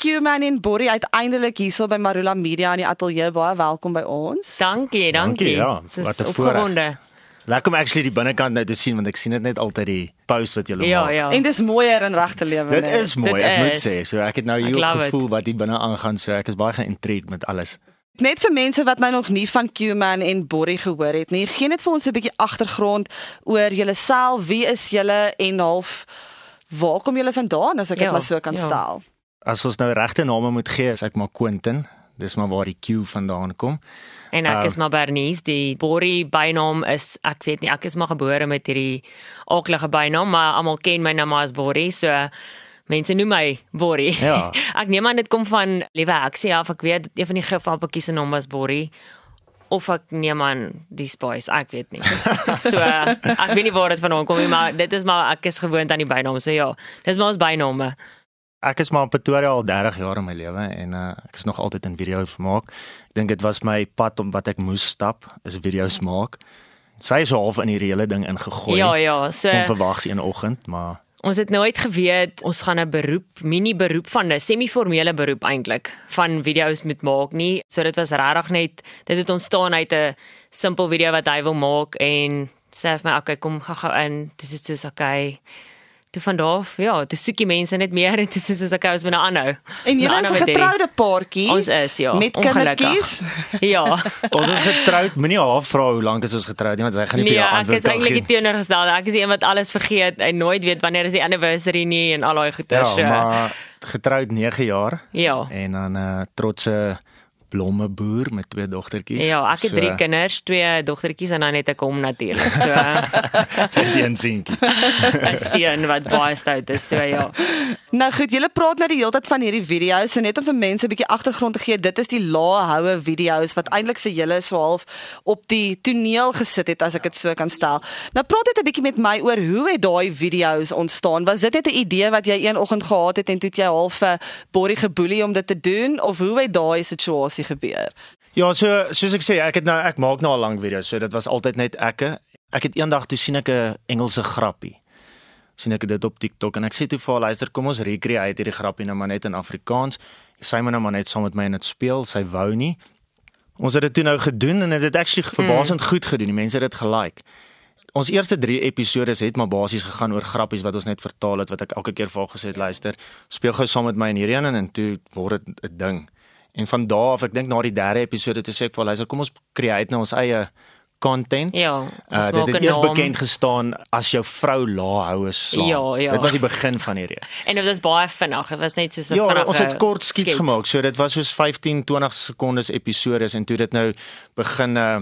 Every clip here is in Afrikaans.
Q-man en Borrie uiteindelik hierso by Marula Media in die ateljee baie welkom by ons. Dankie, dankie. Dankie, ja. Wat 'n opgewonde. Lekker om actually die binnekant nou te sien want ek sien dit net altyd die post wat julle Ja, maak. ja. En dis mooier in regte lewe. Dit is mooi, Dit ek moet is. sê. So ek het nou hier love it. gevoel wat hier binne aangaan, so ek is baie geïntrigued met alles. Net vir mense wat nou nog nie van Q-man en Borrie gehoor het nie, gee net vir ons 'n bietjie agtergrond oor julleself, wie is julle en half waar kom julle vandaan as ek dit Ja, maar so kan ja. stel? As ons nou regte name moet gee, is ek maar Quentin. Dis maar waar die Q vandaan kom. En ek Uh, is maar Bernice, die Borrie bynaam is ek weet nie, ek is maar gebore met hierdie aaklige bynaam, maar almal ken my nou maar as Borrie, so mense noem my Borrie. Ja. ek neem aan dit kom van liewe Heksie af, ek weet een van die gevalpakkies se naam was Borrie of ek neem aan die spice, ek weet nie. So ek weet nie waar dit vandaan kom nie, maar dit is maar ek is gewoond aan die bynaam, so ja, dis maar ons byname. Ek is maar in Pretoria al 30 jaar in my lewe en uh, ek is nog altyd in video vermaak. Ek dink dit was my pad om wat ek moes stap, is video's maak. Sy is half in hierdie hele ding ingegooi. Ja, ja, so Onverwags een oggend, maar Ons het nooit geweet ons gaan 'n beroep, mini beroep van 'n semi-formele beroep eintlik van video's moet maak nie. So dit was regtig net dit het ontstaan uit 'n simpel video wat hy wil maak en sê vir my okay, kom gou-gou in. Dis is soos okay. Toe van daar af, ja, toe soek die mense net meer en dis is okay, ons moet nou aanhou. En julle Nou is 'n getroude paartjie. Ons is ja, met kindertjies. Ja. ons is getroud. Moenie haar vra hoe lank is ons getroud nie, want sy gaan nie vir Nee, jou ek antwoord is kan eintlik die gee. teenoorgestelde. Ek is die een wat alles vergeet en nooit weet wanneer is die anniversary nie en al daai goeters. Ja, so. maar getroud 9 jaar ja. en dan 'n uh, trotse blomme boer met twee dogtertjies. Ja, ek het So, drie kinders, twee dogtertjies en dan net ek hom natuurlik. So Sy het een seentjie. 'n seun wat baie stout is. So ja. Nou goed, julle praat nou die hele tyd van hierdie video's, so net om vir mense 'n bietjie agtergrond te gee, dit is die lae houe video's wat eintlik vir julle so half op die toneel gesit het as ek dit so kan stel. Nou praat net 'n bietjie met my oor hoe het daai video's ontstaan? Was dit net 'n idee wat jy een oggend gehad het en toe het jy half 'n Borrie geboelie om dit te doen of hoe het daai situasie gebeur? Ja, so soos ek sê, ek het nou ek maak nou al lank video's, so dit was altyd net ekke. Ek het eendag toe sien ek 'n Engelse grappie. sien ek dit op TikTok en ek sê toe vir haar, luister, kom ons recreate hierdie grappie nou maar net in Afrikaans. Sy moet nou maar net saam met my in dit speel. Sy wou nie. Ons het dit toe nou gedoen en dit het actually verbasend goed gedoen. Die mense het dit gelike. Ons eerste 3 episodes het maar basies gegaan oor grappies wat ons net vertaal het wat ek elke keer vir haar gesê het, luister, speel gou saam met my in hierdie een en toe word dit 'n ding. En van daar af, ek dink na die derde episode toe sê ek vir luister, kom ons create nou ons eie content. Ja, ons Uh, dit het eers naam. bekend gestaan as jou vrou lae houe slaan. Ja, ja. Dit was die begin van hierdie. En dit was baie vinnig. Dit was net soos 'n Ja, vinnige ons het kort skiets skets. gemaak. So dit was soos 15, 20 sekondes episodes en toe dit nou begin 'n uh,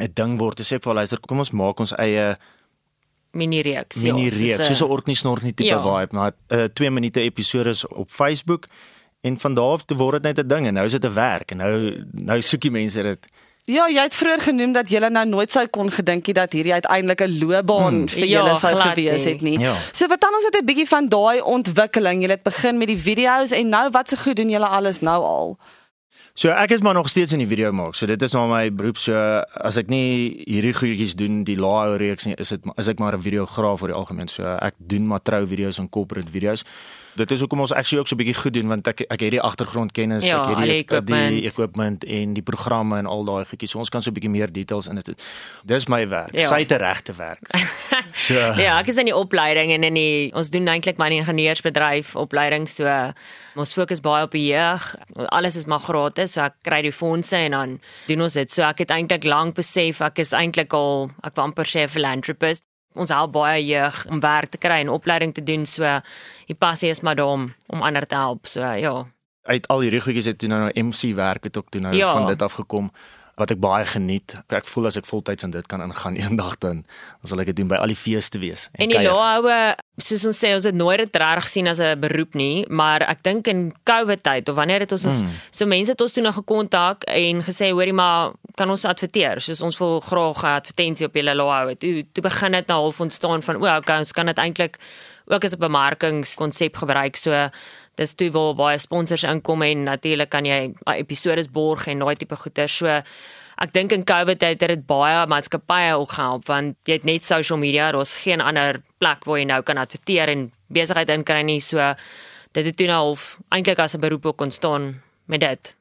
'n ding word. Te sê vir luister, kom ons maak ons eie Mini reeks. mini ja, reeks, soos 'n orknie snort nie tipe Ja. vibe, maar 'n uh, 2 minute episodes op Facebook en van daar af toe word dit net 'n ding en nou is dit 'n werk en nou nou soek die mense dit. Ja, jy het vroeër genoem dat julle nou nooit sou kon gedink het dat hierdie uiteindelik 'n loopbaan Hmm. vir Ja, julle sou glad gewees het nie. Ja. So vertel ons net 'n bietjie van daai ontwikkeling. Julle het begin met die video's en nou wat se goed doen julle alles nou al? So ek is maar nog steeds in die video maak. So dit is nou my beroep. So as ek nie hierdie goedjies doen, die lae reeks nie, is dit is ek maar 'n videograaf oor die algemeen. So ek doen maar trou video's en corporate video's. Dit is hoekom ons actually ook so 'n bietjie goed doen want ek ek het die agtergrondkennis, Ja, ek het die equipment. die equipment en die programme en al daai goedjies. So ons kan so 'n bietjie meer details in dit. Dis my werk. Ja. Sy 'n regte werk. So Ja, ek is in die opleiding en in die ons doen eintlik die ingenieursbedryf opleiding so ons fokus baie op die jeug. Alles is maar gratis, so ek kry die fondse en dan doen ons dit. So ek het eintlik lank besef ek is eintlik al ek wil amper sê 'n philanthropist. Ons help baie jeug om werk te kry en opleiding te doen. So die passie is maar daar om om ander te help. So ja. uit al hierdie goedjies het toe nou nou MC werk het ook toe nou Ja. van dit af gekom wat ek baie geniet. Ek voel as ek voltyds in dit kan ingaan eendag dan dan sal ek dit doen by al die feeste wees. En die kuier. lae soos ons sê ons het nooit dit reg gesien as 'n beroep nie, maar ek dink in COVID tyd of wanneer het ons Mm. so mense het ons toe nou gekontak en gesê hoorie maar kan ons adverteer? Soos ons wil graag 'n advertensie op julle lae hou. Toe toe begin dit nou half ontstaan van o, okay, ons kan dit eintlik ook as 'n bemarkingskonsep gebruik. So dis toe waar baie sponsors inkom en natuurlik kan jy uh, episodes borg en daai tipe goeder. So ek dink in COVID het dit baie maatskappye ook gehelp want jy het net social media, daar's geen ander plek waar jy nou kan adverteer en besigheid inkry nie. So dit het toe nou half eintlik as 'n beroep kon staan met dit.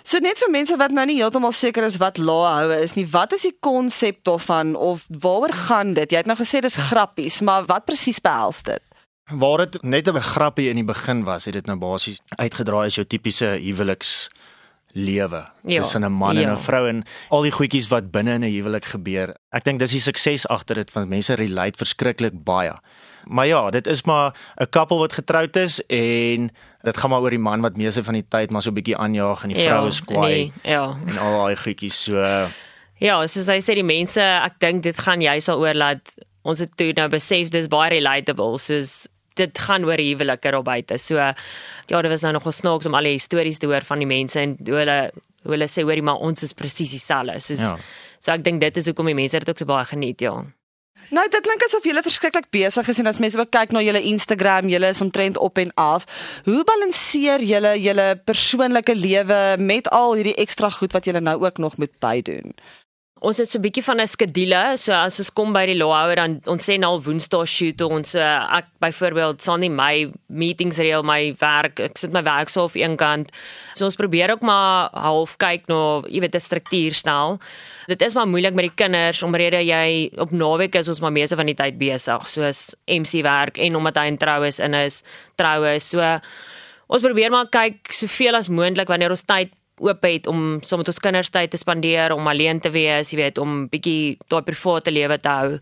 So net vir mense wat nou nie heeltemal seker is wat lae houe is nie, wat is die konsep daarvan of waaroor gaan dit? Jy het nou gesê dis grappies, maar wat presies behels dit? Waar dit net 'n grappie in die begin was, het dit nou basies uitgedraai as jou tipiese huweliks lewe Ja, tussen 'n man en ja. 'n vrou en al die goedjies wat binne in 'n huwelik gebeur. Ek dink dis die sukses agter dit want mense relate verskriklik baie. Maar ja, dit is maar 'n koppel wat getroud is en dit gaan maar oor die man wat meeste van die tyd maar so 'n bietjie aanjaag en die vrou is kwaai nee, ja. en al daai goedjies so Ja, soos hy sê die mense, ek dink dit gaan jy sal oorlaat. Ons het toe nou besef dis baie relatable, soos dit gaan oor huwelike daar buite. So ja, dit was nou nogal snaaks om al die stories te hoor van die mense en hoe hulle hoe hulle sê hoorie maar ons is presies dieselfde. Soos Ja. so ek dink dit is hoekom die mense dit ook so baie geniet, ja. Nou dit klink asof julle verskriklik besig is en as mense ook kyk na julle Instagram, julle is omtrent op en af. Hoe balanseer julle julle persoonlike lewe met al hierdie ekstra goed wat julle nou ook nog moet bydoen? Ons het so 'n bietjie van 'n skedule, so as ons kom by die lawhouer dan ons sê nou Woensdae shoot ons so ek byvoorbeeld sal nie my meetings reël my werk, ek sit my werk so op een kant. So ons probeer ook maar half kyk na, jy weet, 'n struktuur stel. Dit is maar moeilik met die kinders omrede jy op naweek is ons maar meeste van die tyd besig, soos MC werk en omdat hy in troues in is, troue. So ons probeer maar kyk soveel as moontlik wanneer ons tyd oop het om saam met ons kinders tyd te spandeer, om alleen te wees, jy weet, om bietjie daai private lewe te hou.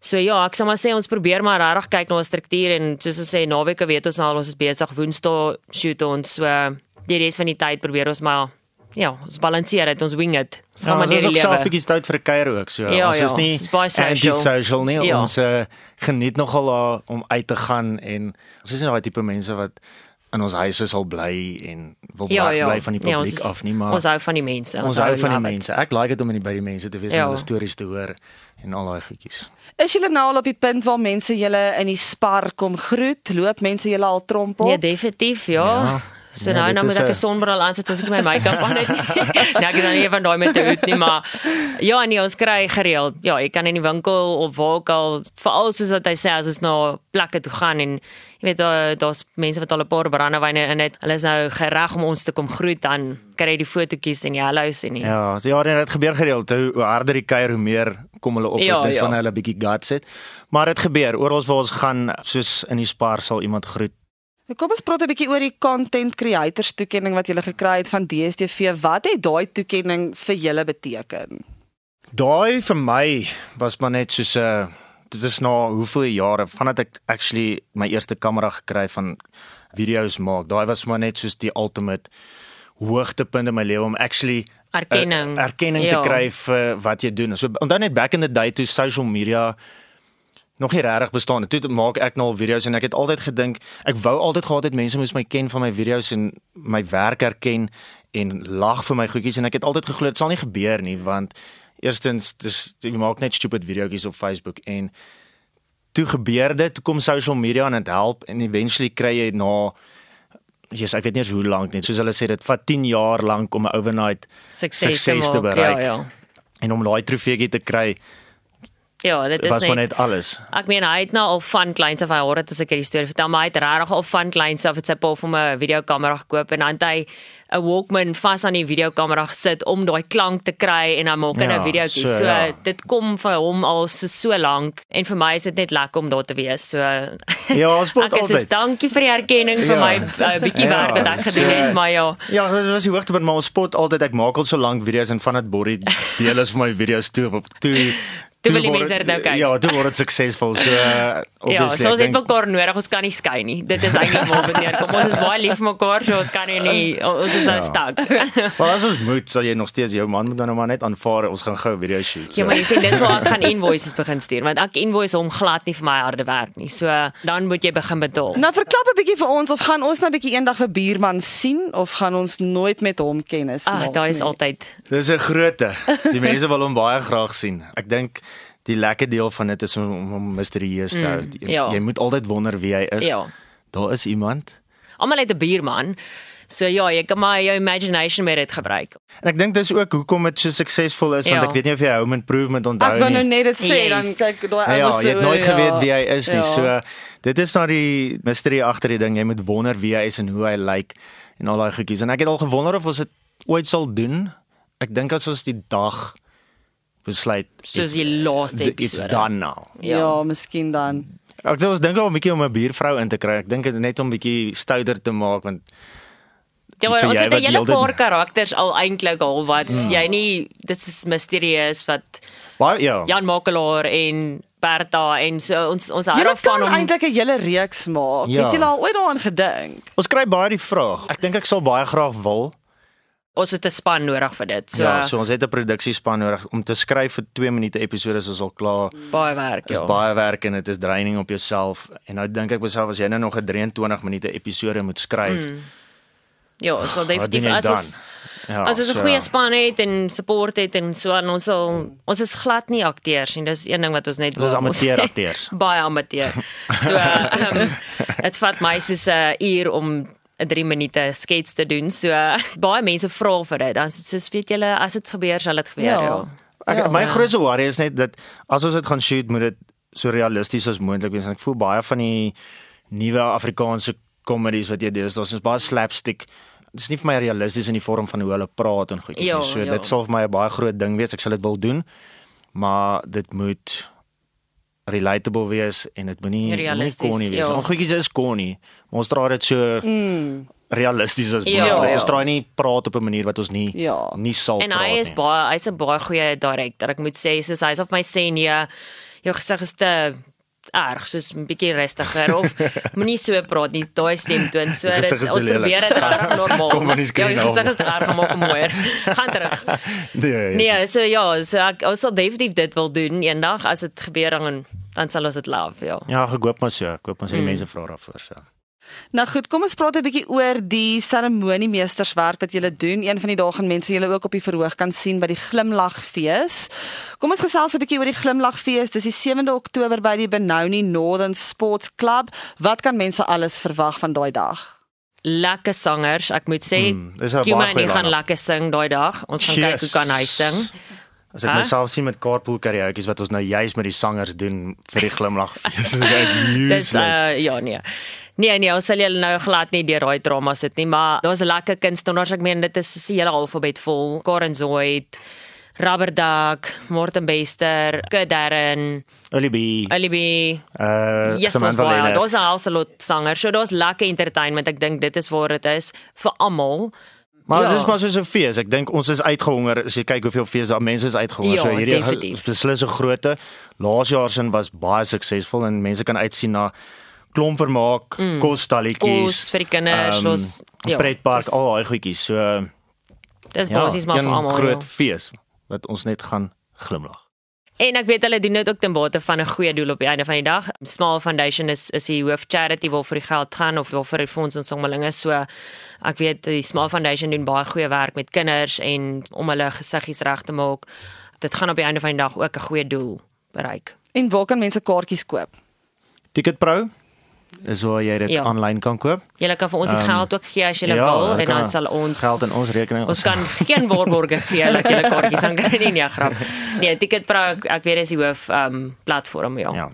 So ja, ek sal maar sê ons probeer maar regtig kyk na 'n struktuur en soos ons sê naweke weet ons nou al ons is besig Woensdae shoot ons so die res van die tyd probeer ons maar ja, ons balanseer dit, ons wing dit. Ons gaan Ja, maar ons is deur die ook lewe. bietjie tyd vir kuier ook so. Ja, ons ja, is nie ons is anti-social nie. Ja. Ons uh, geniet nogal uh, om uit te gaan en ons is nie daai tipe mense wat in ons huise sal bly en wil Ja, weg ja. bly van die Ja, ons publiek is- af nie, maar Ons hou van die mense. ons hou van die mense. Ek like dit om in die by die mense te wees Ja. en hulle stories te hoor en al daai goedjies. Is julle nou al op die punt waar mense julle in die spar kom groet? Loop mense julle al trompel? Nee, definitief, ja. Ja. So Ja, nou dit nou is moet ek 'n sonbril aansit as ek my make-up aan het. nee, ek het dan nie van daai met te hoed nie, maar ja, nee, ons kry gereeld. Ja, jy kan in die winkel of waar ook al, veral soos wat hy sê as ons na plekke toe gaan en jy weet daar daar's mense wat al 'n paar brandewyne in het. Hulle is nou gereg om ons te kom groet dan kry jy die fotootjies en die hallo's en die Ja, so ja, nee, dit gebeur gereeld. Hoe hoe harder die kuier, hoe meer kom hulle op. Ja, dit is ja. van hulle bietjie guts het. Maar dit gebeur. Oral waar ons gaan, soos in die spar sal iemand groet. Kom ons praat 'n bietjie oor die content creators toekenning wat julle gekry het van DStv. Wat het daai toekenning vir julle beteken? Daai vir my was maar net soos 'n uh, dit is na hoeveel jare vandat ek actually my eerste kamera gekry van video's maak. Daai was maar net soos die ultimate hoogtepunt in my lewe om actually erkenning. uh, erkenning Ja. te kry vir wat jy doen. So onthou net back in the day toe social media nog nie regtig bestaan het. Toe maak ek nou al video's en ek het altyd gedink ek wou altyd gehad het mense moes my ken van my video's en my werk erken en lag vir my goedjies en ek het altyd geglo dit sal nie gebeur nie want eerstens dis jy maak net stupid videoetjies op Facebook en toe gebeur dit, toe kom social media en dit help en eventually kry jy na Jesus, ek weet nie hoe lank net. Soos hulle sê dit vat 10 jaar lank om 'n overnight sukses, te maak. bereik. Ja, ja. en om daai trofeetjie te kry Ja, dit is was net net alles. Ek meen hy het nou al van kleins af hy hoor dit as ek hierdie storie vertel, maar hy het regtig al van kleins af het sy pa vir hom 'n videokamera gekoop en dan het hy 'n Walkman vas aan die videokamera gesit om daai klank te kry en dan maak hy 'n Ja, videoetjie. so, So, ja. dit kom vir hom al so so lank en vir my is dit net lekker om daar te wees. So Ja, ons spot Ek is soos altyd. dankie vir die erkenning vir Ja. my uh, bietjie Ja, werk wat ek gedoen so- het, maar ja. Ja, dit was die hoogtepunt maar ons spot altyd ek maak al so lank video's en van dit borrie deel is vir my video's toe op toe Toe wil die mense dit nou kyk. Ja, toe word dit suksesvol. So uh, Ja, obviously. so ons het mekaar nodig, ons kan nie skei nie. Dit is eintlik waar dit neerkom. Ons is baie lief vir mekaar, so ons kan nie, nie ons is nou Ja. stak. Maar as ons moet, sal jy nog steeds jou man moet dan nou maar net aanvaar ons gaan gou 'n video shoot. Ja, maar jy sien dis waar ek gaan invoices begin stuur, want ek invoice hom glad nie vir my harde werk nie. So dan moet jy begin betaal. Nou verklap 'n bietjie vir ons of gaan ons nou 'n bietjie eendag vir Buurman sien of gaan ons nooit met hom kennis Ag, maak? daar is nie? altyd. Dis 'n groote. Die mense wil hom baie graag sien. Ek dink die lekker deel van dit is om om hom misterieus te hou. Jy, ja. jy moet altyd wonder wie hy is. Ja. Daar is iemand. Almal het 'n buurman. So ja, jy kan maar jou imagination met dit gebruik. En ek dink dis ook hoekom dit so suksesvol is want Ja. ek weet nie of jy home improvement onthou Ek wou nou nie. net dit sê Yes. dan kyk daai Ja, ouens jy het nooit ja. geweet wie hy is nie. Ja. So dit is nou die misterie agter die ding. Jy moet wonder wie hy is en hoe hy lyk en al daai goedjies. En ek het al gewonder of ons dit ooit sal doen. Ek dink as ons die dag besluit Soos die laaste it's- it's episode. done now. Ja, ja miskien dan. Ek dink ons dink al 'n bietjie om 'n buurvrou in te kry. Ek dink dit net om 'n bietjie stouter te maak want Ja, maar ons het 'n hele heeltyd- paar karakters al eintlik al wat mm. jy nie dis is misterieus wat baie ja. Jan Makelaar en Bertha en so ons ons hou daarvan kan om eintlik 'n hele reeks maak. Ja. Het jy al ooit daaraan gedink? Ons kry baie die vraag. Ek dink ek sal baie graag wil. Ons het 'n span nodig vir dit. So, ja, so ons het 'n produksiespan nodig om te skryf vir 2 minute episode is al klaar. baie werk, Dis ja. baie werk en dit is draining op jouself. En nou dink ek myself as jy nou nog 'n 23 minute episode moet skryf. Mm, Ja, so definitief jy as dan? ons Ja, as ons 'n so- goeie span het en support het en so aan ons sal ons is glad nie akteurs nie. Dis een ding wat ons net is Ons- amateur akteurs. baie amateur. So ehm dit vat my soos 'n uur om 'n 3 minute skets te doen. So baie mense vra vir dit. Dan soos weet julle as dit gebeur sal dit gebeur. Ja. Ja. Ek Ja. my grootste worry is net dat as ons dit gaan shoot, moet dit so realisties as moontlik wees. En ek voel baie van die nuwe Afrikaanse comedies wat jy deesdae is baie slapstick. Dit is nie vir my realisties in die vorm van hoe hulle praat en goedjies Ja, nie. So ja. dit sal vir my 'n baie groot ding wees. Ek sal dit wil doen. Maar dit moet relatable wees en dit moenie moenie corny wees. ja. Want goedjies is corny. Maar ons dra dit so Mm. realisties as Ja, moontlik. ja. Ons dra nie praat op 'n manier wat ons nie Ja. nie sal En praat hy is nie. baie hy's 'n baie goeie director. Ek moet sê soos hy's op my sê nee, jou gesig is te erg, soos 'n bietjie rustiger of moenie so praat nie, daai stemtoon. So dit ons probeer dit reg normaal. Kom van die Ja, skerm jou af. gesig is erg om ook mooier. Gaan terug. Nee, Nee, so ja, so ek ons sal definitief dit wil doen eendag as dit gebeur dan dan sal ons dit love, ja. Ja, ek hoop maar so. Ek hoop ons Mm. mense vra daarvoor so. Nou goed, kom ons praat 'n bietjie oor die seremoniemeesterswerk wat julle doen. Een van die dae gaan mense julle ook op die verhoog kan sien by die Glimlagfees. Kom ons gesels 'n bietjie oor die Glimlagfees. Dis die 7de Oktober by die Benoni Northern Sports Club. Wat kan mense alles verwag van daai dag? Lekker sangers, ek moet sê. Mm, dis 'n Kima baie en goeie hy gaan lekker sing daai dag. Ons gaan kyk hoe kan hy sing. As ek Hæ? myself sien met carpool karaoke wat ons nou juis met die sangers doen vir die glimlagfees. Dis ek Dis useless. uh, ja nee. Nee nee, ons sal julle nou glad nie deur daai drama sit nie, maar daar's 'n lekker kunstenaars. Ek meen dit is so 'n hele alfabet vol. Karen Zoid, Rubber Duck, Morten Bester, Kadarren, Olibi. Alibi. Uh Yes, Samantha. Lene. Daar's 'n halselot sangers. So daar's lekker entertainment. Ek dink dit is waar dit is vir almal. Maar ja. dit is maar soos 'n fees. Ek dink ons is uitgehonger as jy kyk hoeveel fees daar mense is uitgehonger. Ja, so hierdie is beslis 'n grootte. Laas jaar se was baie suksesvol en mense kan uitsien na klomp vermaak, mm. kostalletjies, Kos vir die kinders, ehm, ons- ja, pretpark, dis- al daai goedjies. So Dis ja, basies maar vir almal. groot Ja. fees wat ons net gaan glimlag. En ek weet hulle doen dit ook ten bate van 'n goeie doel op die einde van die dag. Small Foundation is is die hoof charity waarvoor die geld gaan of waarvoor die fonds ons sommelinge so ek weet die Small Foundation doen baie goeie werk met kinders en om hulle gesiggies reg te maak. Dit gaan op die einde van die dag ook 'n goeie doel bereik. En waar kan mense kaartjies koop? Ticket Pro is waar jy dit Ja. aanlyn kan koop. Julle kan vir ons die Ehm, geld ook gee as julle ja, wil en dan sal ons geld in ons rekening. Ons kan geen waarborge gee dat julle kaartjies kan kry nie, nee, grap. Nee, Ticket Pro ek, weet dis die hoof um platform ja. ja.